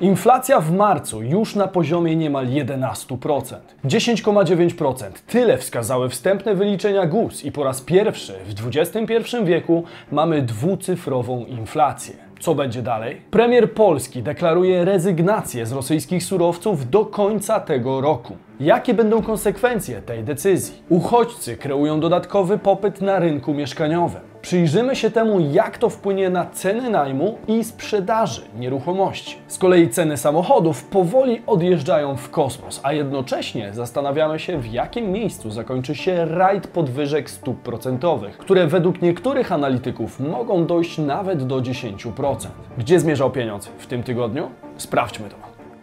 Inflacja w marcu już na poziomie niemal 11%. 10,9%. Tyle wskazały wstępne wyliczenia GUS i po raz pierwszy w XXI wieku mamy dwucyfrową inflację. Co będzie dalej? Premier Polski deklaruje rezygnację z rosyjskich surowców do końca tego roku. Jakie będą konsekwencje tej decyzji? Uchodźcy kreują dodatkowy popyt na rynku mieszkaniowym. Przyjrzymy się temu, jak to wpłynie na ceny najmu i sprzedaży nieruchomości. Z kolei ceny samochodów powoli odjeżdżają w kosmos, a jednocześnie zastanawiamy się, w jakim miejscu zakończy się rajd podwyżek stóp procentowych, które według niektórych analityków mogą dojść nawet do 10%. Gdzie zmierzał pieniądz w tym tygodniu? Sprawdźmy to.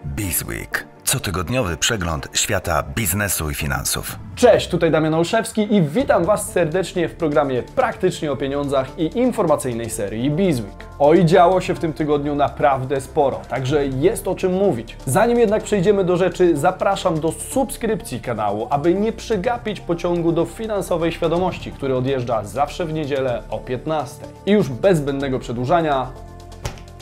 Bizweek. Cotygodniowy przegląd świata biznesu i finansów. Cześć, tutaj Damian Olszewski i witam Was serdecznie w programie Praktycznie o pieniądzach i informacyjnej serii Bizweek. Oj, działo się w tym tygodniu naprawdę sporo, także jest o czym mówić. Zanim jednak przejdziemy do rzeczy, zapraszam do subskrypcji kanału, aby nie przegapić pociągu do finansowej świadomości, który odjeżdża zawsze w niedzielę o 15. I już bez zbędnego przedłużania,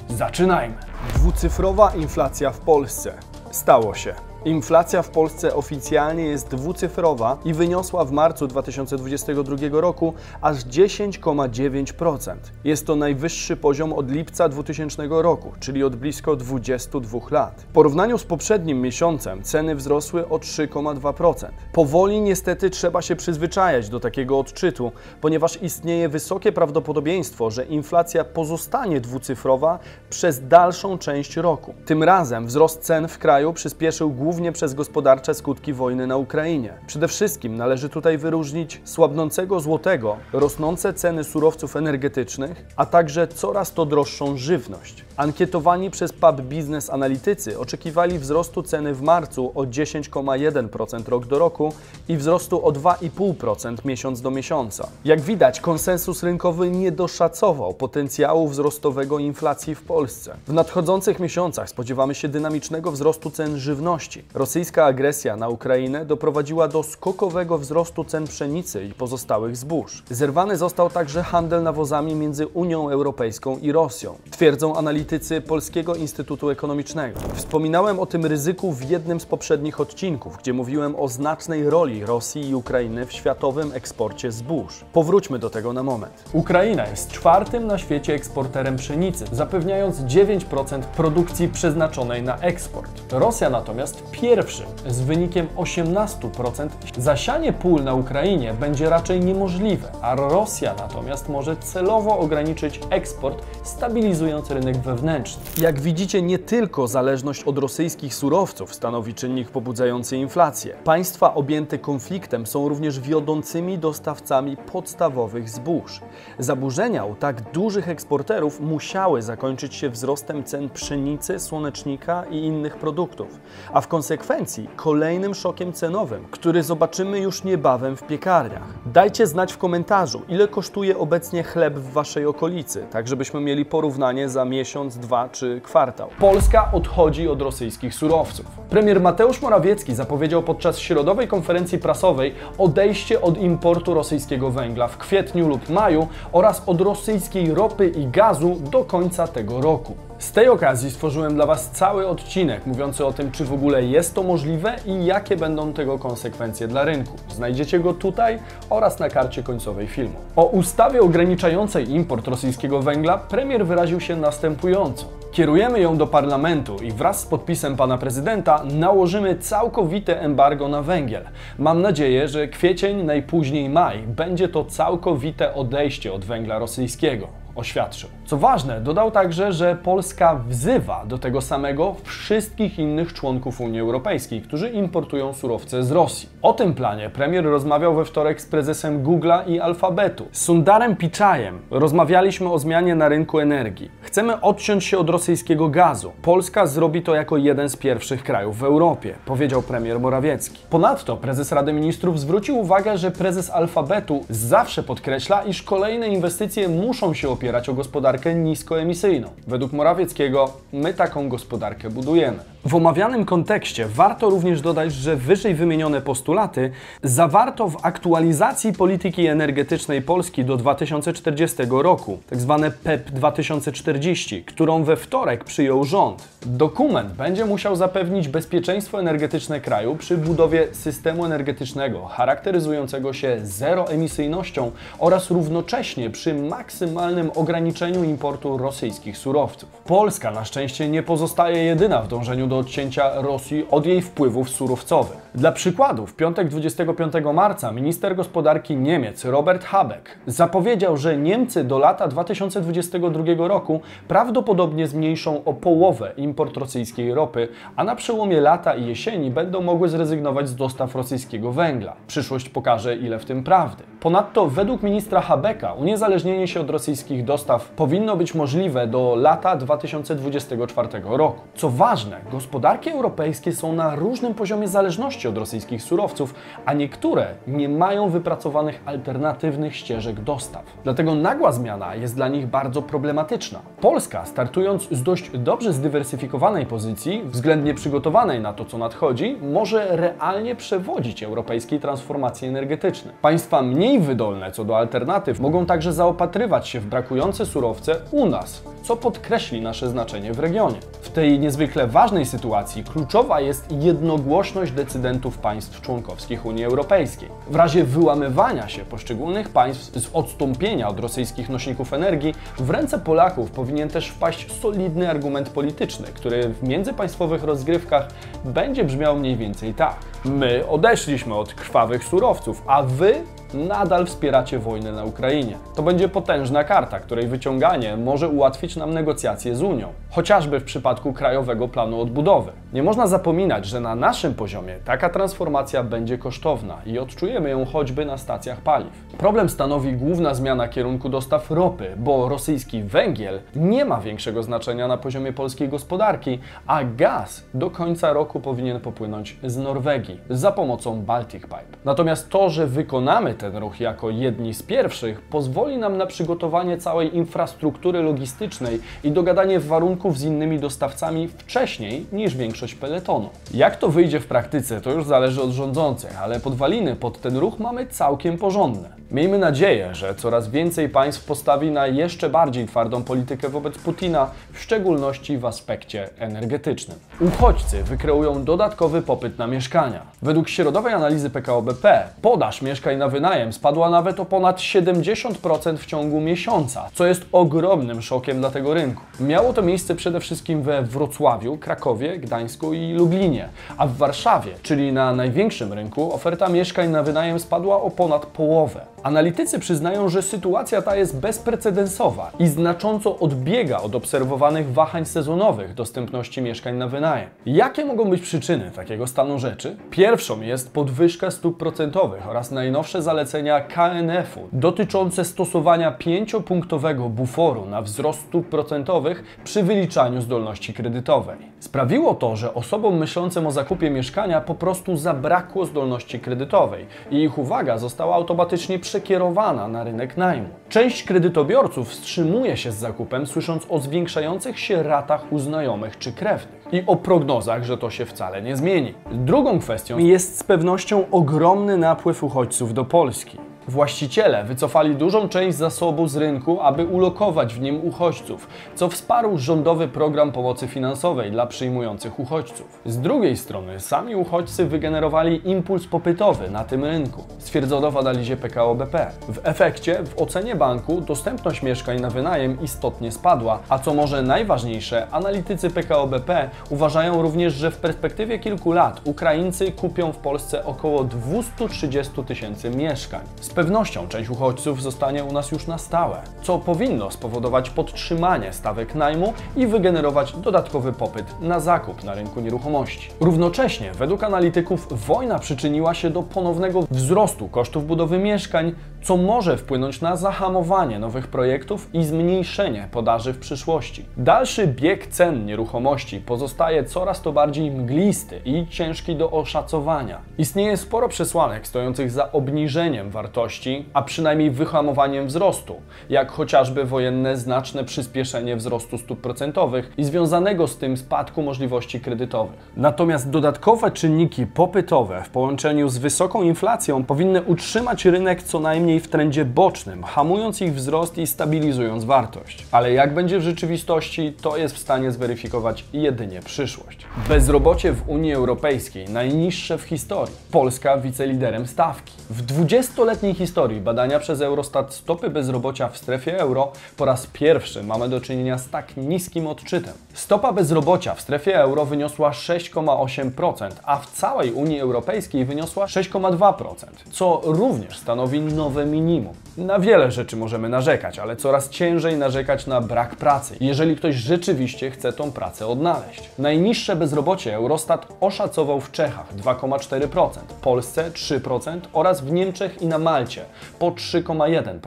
zaczynajmy. Dwucyfrowa inflacja w Polsce. Stało się. Inflacja w Polsce oficjalnie jest dwucyfrowa i wyniosła w marcu 2022 roku aż 10,9%. Jest to najwyższy poziom od lipca 2000 roku, czyli od blisko 22 lat. W porównaniu z poprzednim miesiącem ceny wzrosły o 3,2%. Powoli niestety trzeba się przyzwyczajać do takiego odczytu, ponieważ istnieje wysokie prawdopodobieństwo, że inflacja pozostanie dwucyfrowa przez dalszą część roku. Tym razem wzrost cen w kraju przyspieszył głównie głównie przez gospodarcze skutki wojny na Ukrainie. Przede wszystkim należy tutaj wyróżnić słabnącego złotego, rosnące ceny surowców energetycznych, a także coraz to droższą żywność. Ankietowani przez Pub Business analitycy oczekiwali wzrostu ceny w marcu o 10,1% rok do roku i wzrostu o 2,5% miesiąc do miesiąca. Jak widać, konsensus rynkowy nie doszacował potencjału wzrostowego inflacji w Polsce. W nadchodzących miesiącach spodziewamy się dynamicznego wzrostu cen żywności. Rosyjska agresja na Ukrainę doprowadziła do skokowego wzrostu cen pszenicy i pozostałych zbóż. Zerwany został także handel nawozami między Unią Europejską i Rosją, twierdzą analitycy Polskiego Instytutu Ekonomicznego. Wspominałem o tym ryzyku w jednym z poprzednich odcinków, gdzie mówiłem o znacznej roli Rosji i Ukrainy w światowym eksporcie zbóż. Powróćmy do tego na moment. Ukraina jest czwartym na świecie eksporterem pszenicy, zapewniając 9% produkcji przeznaczonej na eksport. Rosja natomiast pierwszym z wynikiem 18%. Zasianie pól na Ukrainie będzie raczej niemożliwe, a Rosja natomiast może celowo ograniczyć eksport, stabilizując rynek wewnętrzny. Jak widzicie, nie tylko zależność od rosyjskich surowców stanowi czynnik pobudzający inflację. Państwa objęte konfliktem są również wiodącymi dostawcami podstawowych zbóż. Zaburzenia u tak dużych eksporterów musiały zakończyć się wzrostem cen pszenicy, słonecznika i innych produktów, a w konsekwencji kolejnym szokiem cenowym, który zobaczymy już niebawem w piekarniach. Dajcie znać w komentarzu, ile kosztuje obecnie chleb w Waszej okolicy, tak żebyśmy mieli porównanie za miesiąc, dwa czy kwartał. Polska odchodzi od rosyjskich surowców. Premier Mateusz Morawiecki zapowiedział podczas środowej konferencji prasowej odejście od importu rosyjskiego węgla w kwietniu lub maju oraz od rosyjskiej ropy i gazu do końca tego roku. Z tej okazji stworzyłem dla Was cały odcinek mówiący o tym, czy w ogóle jest to możliwe i jakie będą tego konsekwencje dla rynku. Znajdziecie go tutaj oraz na karcie końcowej filmu. O ustawie ograniczającej import rosyjskiego węgla premier wyraził się następująco. Kierujemy ją do parlamentu i wraz z podpisem pana prezydenta nałożymy całkowite embargo na węgiel. Mam nadzieję, że kwiecień, najpóźniej maj będzie to całkowite odejście od węgla rosyjskiego oświadczył. Co ważne, dodał także, że Polska wzywa do tego samego wszystkich innych członków Unii Europejskiej, którzy importują surowce z Rosji. O tym planie premier rozmawiał we wtorek z prezesem Google'a i Alfabetu. Z Sundarem Piczajem rozmawialiśmy o zmianie na rynku energii. Chcemy odciąć się od rosyjskiego gazu. Polska zrobi to jako jeden z pierwszych krajów w Europie, powiedział premier Morawiecki. Ponadto prezes Rady Ministrów zwrócił uwagę, że prezes Alfabetu zawsze podkreśla, iż kolejne inwestycje muszą się opierać opierać o gospodarkę niskoemisyjną. Według Morawieckiego my taką gospodarkę budujemy. W omawianym kontekście warto również dodać, że wyżej wymienione postulaty zawarto w aktualizacji polityki energetycznej Polski do 2040 roku, tzw. PEP 2040, którą we wtorek przyjął rząd. Dokument będzie musiał zapewnić bezpieczeństwo energetyczne kraju przy budowie systemu energetycznego charakteryzującego się zeroemisyjnością oraz równocześnie przy maksymalnym ograniczeniu importu rosyjskich surowców. Polska na szczęście nie pozostaje jedyna w dążeniu do odcięcia Rosji od jej wpływów surowcowych. Dla przykładu, w piątek 25 marca minister gospodarki Niemiec Robert Habeck zapowiedział, że Niemcy do lata 2022 roku prawdopodobnie zmniejszą o połowę import rosyjskiej ropy, a na przełomie lata i jesieni będą mogły zrezygnować z dostaw rosyjskiego węgla. Przyszłość pokaże, ile w tym prawdy. Ponadto według ministra Habecka uniezależnienie się od rosyjskich dostaw powinno być możliwe do lata 2024 roku. Co ważne, gospodarki europejskie są na różnym poziomie zależności od rosyjskich surowców, a niektóre nie mają wypracowanych alternatywnych ścieżek dostaw. Dlatego nagła zmiana jest dla nich bardzo problematyczna. Polska, startując z dość dobrze zdywersyfikowanej pozycji, względnie przygotowanej na to, co nadchodzi, może realnie przewodzić europejskiej transformacji energetycznej. Państwa mniej wydolne co do alternatyw mogą także zaopatrywać się w brakujące surowce u nas, co podkreśli nasze znaczenie w regionie. W tej niezwykle ważnej sytuacji kluczowa jest jednogłośność decydentów państw członkowskich Unii Europejskiej. W razie wyłamywania się poszczególnych państw z odstąpienia od rosyjskich nośników energii, w ręce Polaków powinien też wpaść solidny argument polityczny, który w międzypaństwowych rozgrywkach będzie brzmiał mniej więcej tak. My odeszliśmy od krwawych surowców, a wy nadal wspieracie wojnę na Ukrainie. To będzie potężna karta, której wyciąganie może ułatwić nam negocjacje z Unią, chociażby w przypadku Krajowego Planu Odbudowy. Nie można zapominać, że na naszym poziomie taka transformacja będzie kosztowna i odczujemy ją choćby na stacjach paliw. Problem stanowi główna zmiana kierunku dostaw ropy, bo rosyjski węgiel nie ma większego znaczenia na poziomie polskiej gospodarki, a gaz do końca roku powinien popłynąć z Norwegii za pomocą Baltic Pipe. Natomiast to, że wykonamy ten ruch jako jedni z pierwszych, pozwoli nam na przygotowanie całej infrastruktury logistycznej i dogadanie warunków z innymi dostawcami wcześniej niż większość peletonu. Jak to wyjdzie w praktyce, to już zależy od rządzących, ale podwaliny pod ten ruch mamy całkiem porządne. Miejmy nadzieję, że coraz więcej państw postawi na jeszcze bardziej twardą politykę wobec Putina, w szczególności w aspekcie energetycznym. Uchodźcy wykreują dodatkowy popyt na mieszkania. Według środowej analizy PKO BP podaż mieszkań na wynajem spadła nawet o ponad 70% w ciągu miesiąca, co jest ogromnym szokiem dla tego rynku. Miało to miejsce przede wszystkim we Wrocławiu, Krakowie, Gdańsku i Lublinie, a w Warszawie, czyli na największym rynku, oferta mieszkań na wynajem spadła o ponad połowę. Analitycy przyznają, że sytuacja ta jest bezprecedensowa i znacząco odbiega od obserwowanych wahań sezonowych dostępności mieszkań na wynajem. Jakie mogą być przyczyny takiego stanu rzeczy? Pierwszą jest podwyżka stóp procentowych oraz najnowsze zalecenia KNF-u dotyczące stosowania pięciopunktowego buforu na wzrost stóp procentowych przy wyliczaniu zdolności kredytowej. Sprawiło to, że osobom myślącym o zakupie mieszkania po prostu zabrakło zdolności kredytowej i ich uwaga została automatycznie przekierowana na rynek najmu. Część kredytobiorców wstrzymuje się z zakupem, słysząc o zwiększających się ratach u znajomych czy krewnych i o prognozach, że to się wcale nie zmieni. Drugą kwestią jest z pewnością ogromny napływ uchodźców do Polski. Właściciele wycofali dużą część zasobu z rynku, aby ulokować w nim uchodźców, co wsparł rządowy program pomocy finansowej dla przyjmujących uchodźców. Z drugiej strony sami uchodźcy wygenerowali impuls popytowy na tym rynku, stwierdzono w analizie PKO BP. W efekcie w ocenie banku dostępność mieszkań na wynajem istotnie spadła, a co może najważniejsze, analitycy PKO BP uważają również, że w perspektywie kilku lat Ukraińcy kupią w Polsce około 230 tysięcy mieszkań. Z pewnością część uchodźców zostanie u nas już na stałe, co powinno spowodować podtrzymanie stawek najmu i wygenerować dodatkowy popyt na zakup na rynku nieruchomości. Równocześnie, według analityków, wojna przyczyniła się do ponownego wzrostu kosztów budowy mieszkań, co może wpłynąć na zahamowanie nowych projektów i zmniejszenie podaży w przyszłości. Dalszy bieg cen nieruchomości pozostaje coraz to bardziej mglisty i ciężki do oszacowania. Istnieje sporo przesłanek stojących za obniżeniem wartości a przynajmniej wyhamowaniem wzrostu, jak chociażby wojenne znaczne przyspieszenie wzrostu stóp procentowych i związanego z tym spadku możliwości kredytowych. Natomiast dodatkowe czynniki popytowe w połączeniu z wysoką inflacją powinny utrzymać rynek co najmniej w trendzie bocznym, hamując ich wzrost i stabilizując wartość. Ale jak będzie w rzeczywistości, to jest w stanie zweryfikować jedynie przyszłość. Bezrobocie w Unii Europejskiej najniższe w historii. Polska wiceliderem stawki. W 20-letniej historii badania przez Eurostat stopy bezrobocia w strefie euro po raz pierwszy mamy do czynienia z tak niskim odczytem. Stopa bezrobocia w strefie euro wyniosła 6,8%, a w całej Unii Europejskiej wyniosła 6,2%, co również stanowi за минимум. Na wiele rzeczy możemy narzekać, ale coraz ciężej narzekać na brak pracy, jeżeli ktoś rzeczywiście chce tą pracę odnaleźć. Najniższe bezrobocie Eurostat oszacował w Czechach 2,4%, w Polsce 3% oraz w Niemczech i na Malcie po 3,1%.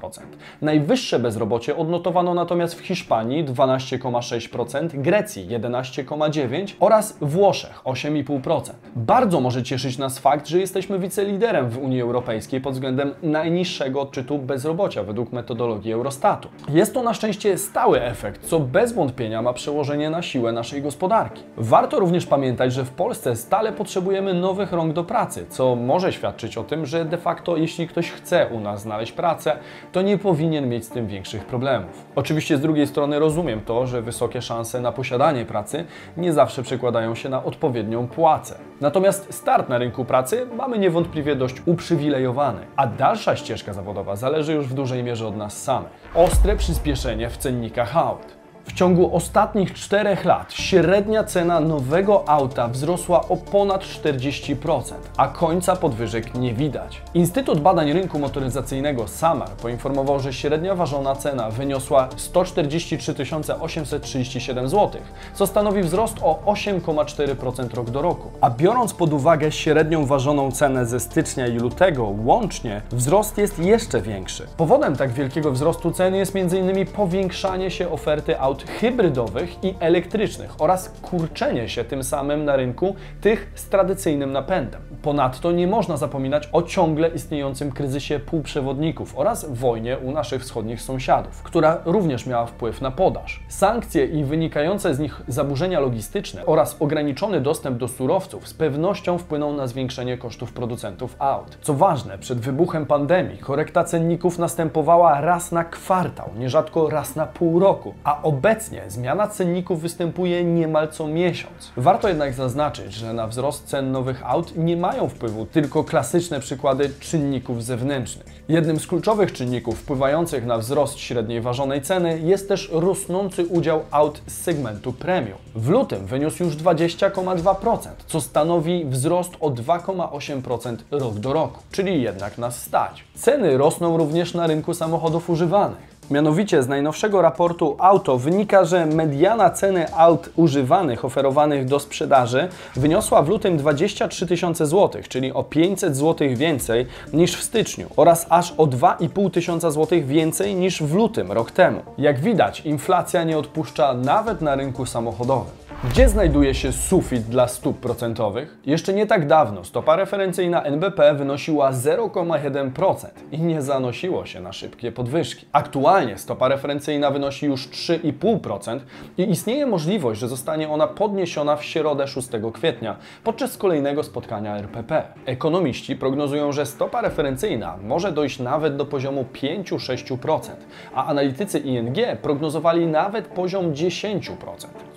Najwyższe bezrobocie odnotowano natomiast w Hiszpanii 12,6%, Grecji 11,9% oraz Włoszech 8,5%. Bardzo może cieszyć nas fakt, że jesteśmy wiceliderem w Unii Europejskiej pod względem najniższego odczytu bezrobocia według metodologii Eurostatu. Jest to na szczęście stały efekt, co bez wątpienia ma przełożenie na siłę naszej gospodarki. Warto również pamiętać, że w Polsce stale potrzebujemy nowych rąk do pracy, co może świadczyć o tym, że de facto jeśli ktoś chce u nas znaleźć pracę, to nie powinien mieć z tym większych problemów. Oczywiście z drugiej strony rozumiem to, że wysokie szanse na posiadanie pracy nie zawsze przekładają się na odpowiednią płacę. Natomiast start na rynku pracy mamy niewątpliwie dość uprzywilejowany, a dalsza ścieżka zawodowa zależy już w dużej mierze od nas samych. Ostre przyspieszenie w cennikach aut. W ciągu ostatnich czterech lat średnia cena nowego auta wzrosła o ponad 40%, a końca podwyżek nie widać. Instytut Badań Rynku Motoryzacyjnego SAMAR poinformował, że średnia ważona cena wyniosła 143 837 zł, co stanowi wzrost o 8,4% rok do roku. A biorąc pod uwagę średnią ważoną cenę ze stycznia i lutego łącznie, wzrost jest jeszcze większy. Powodem tak wielkiego wzrostu cen jest m.in. powiększanie się oferty aut aut hybrydowych i elektrycznych oraz kurczenie się tym samym na rynku tych z tradycyjnym napędem. Ponadto nie można zapominać o ciągle istniejącym kryzysie półprzewodników oraz wojnie u naszych wschodnich sąsiadów, która również miała wpływ na podaż. Sankcje i wynikające z nich zaburzenia logistyczne oraz ograniczony dostęp do surowców z pewnością wpłyną na zwiększenie kosztów producentów aut. Co ważne, przed wybuchem pandemii korekta cenników następowała raz na kwartał, nierzadko raz na pół roku, a obecnie Obecnie zmiana cenników występuje niemal co miesiąc. Warto jednak zaznaczyć, że na wzrost cen nowych aut nie mają wpływu tylko klasyczne przykłady czynników zewnętrznych. Jednym z kluczowych czynników wpływających na wzrost średniej ważonej ceny jest też rosnący udział aut z segmentu premium. W lutym wyniósł już 20,2%, co stanowi wzrost o 2,8% rok do roku, czyli jednak nas stać. Ceny rosną również na rynku samochodów używanych. Mianowicie z najnowszego raportu Auto wynika, że mediana ceny aut używanych oferowanych do sprzedaży wyniosła w lutym 23 tysiące złotych, czyli o 500 złotych więcej niż w styczniu oraz aż o 2,5 tysiąca złotych więcej niż w lutym rok temu. Jak widać, inflacja nie odpuszcza nawet na rynku samochodowym. Gdzie znajduje się sufit dla stóp procentowych? Jeszcze nie tak dawno stopa referencyjna NBP wynosiła 0,1% i nie zanosiło się na szybkie podwyżki. Aktualnie stopa referencyjna wynosi już 3,5% i istnieje możliwość, że zostanie ona podniesiona w środę 6 kwietnia podczas kolejnego spotkania RPP. Ekonomiści prognozują, że stopa referencyjna może dojść nawet do poziomu 5-6%, a analitycy ING prognozowali nawet poziom 10%,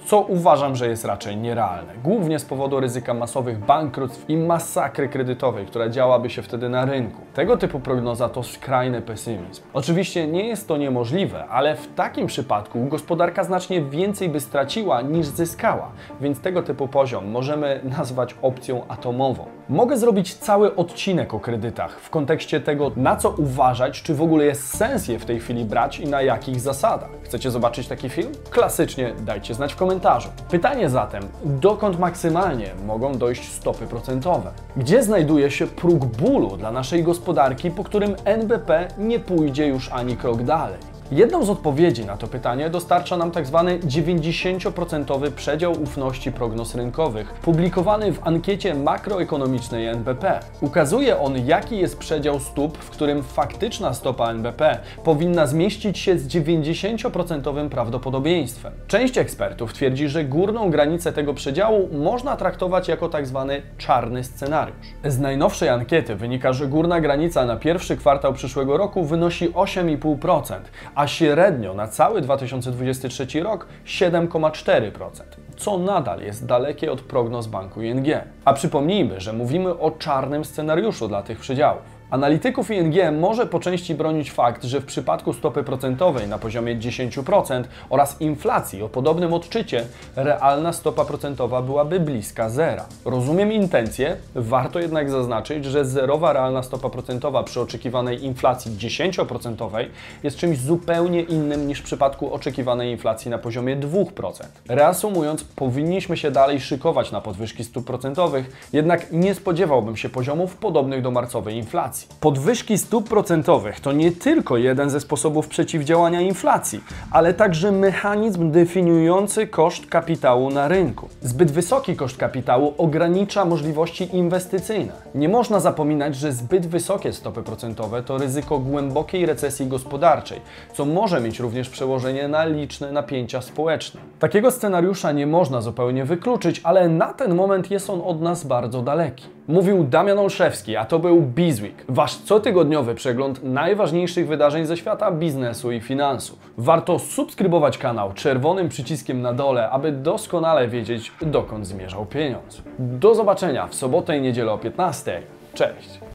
co uważam że jest raczej nierealne. Głównie z powodu ryzyka masowych bankructw i masakry kredytowej, która działaby się wtedy na rynku. Tego typu prognoza to skrajny pesymizm. Oczywiście nie jest to niemożliwe, ale w takim przypadku gospodarka znacznie więcej by straciła niż zyskała, więc tego typu poziom możemy nazwać opcją atomową. Mogę zrobić cały odcinek o kredytach w kontekście tego, na co uważać, czy w ogóle jest sens je w tej chwili brać i na jakich zasadach. Chcecie zobaczyć taki film? Klasycznie dajcie znać w komentarzu. Pytanie zatem, dokąd maksymalnie mogą dojść stopy procentowe? Gdzie znajduje się próg bólu dla naszej gospodarki, po którym NBP nie pójdzie już ani krok dalej? Jedną z odpowiedzi na to pytanie dostarcza nam tak zwany 90% przedział ufności prognoz rynkowych, publikowany w ankiecie makroekonomicznej NBP. Ukazuje on, jaki jest przedział stóp, w którym faktyczna stopa NBP powinna zmieścić się z 90% prawdopodobieństwem. Część ekspertów twierdzi, że górną granicę tego przedziału można traktować jako tak zwany czarny scenariusz. Z najnowszej ankiety wynika, że górna granica na pierwszy kwartał przyszłego roku wynosi 8,5%, a średnio na cały 2023 rok 7,4%, co nadal jest dalekie od prognoz banku ING. A przypomnijmy, że mówimy o czarnym scenariuszu dla tych przedziałów. Analityków ING może po części bronić fakt, że w przypadku stopy procentowej na poziomie 10% oraz inflacji o podobnym odczycie, realna stopa procentowa byłaby bliska zera. Rozumiem intencje, warto jednak zaznaczyć, że zerowa realna stopa procentowa przy oczekiwanej inflacji 10% jest czymś zupełnie innym niż w przypadku oczekiwanej inflacji na poziomie 2%. Reasumując, powinniśmy się dalej szykować na podwyżki stóp procentowych, jednak nie spodziewałbym się poziomów podobnych do marcowej inflacji. Podwyżki stóp procentowych to nie tylko jeden ze sposobów przeciwdziałania inflacji, ale także mechanizm definiujący koszt kapitału na rynku. Zbyt wysoki koszt kapitału ogranicza możliwości inwestycyjne. Nie można zapominać, że zbyt wysokie stopy procentowe to ryzyko głębokiej recesji gospodarczej, co może mieć również przełożenie na liczne napięcia społeczne. Takiego scenariusza nie można zupełnie wykluczyć, ale na ten moment jest on od nas bardzo daleki. Mówił Damian Olszewski, a to był Bizweek, wasz cotygodniowy przegląd najważniejszych wydarzeń ze świata biznesu i finansów. Warto subskrybować kanał czerwonym przyciskiem na dole, aby doskonale wiedzieć, dokąd zmierzał pieniądz. Do zobaczenia w sobotę i niedzielę o 15. Cześć!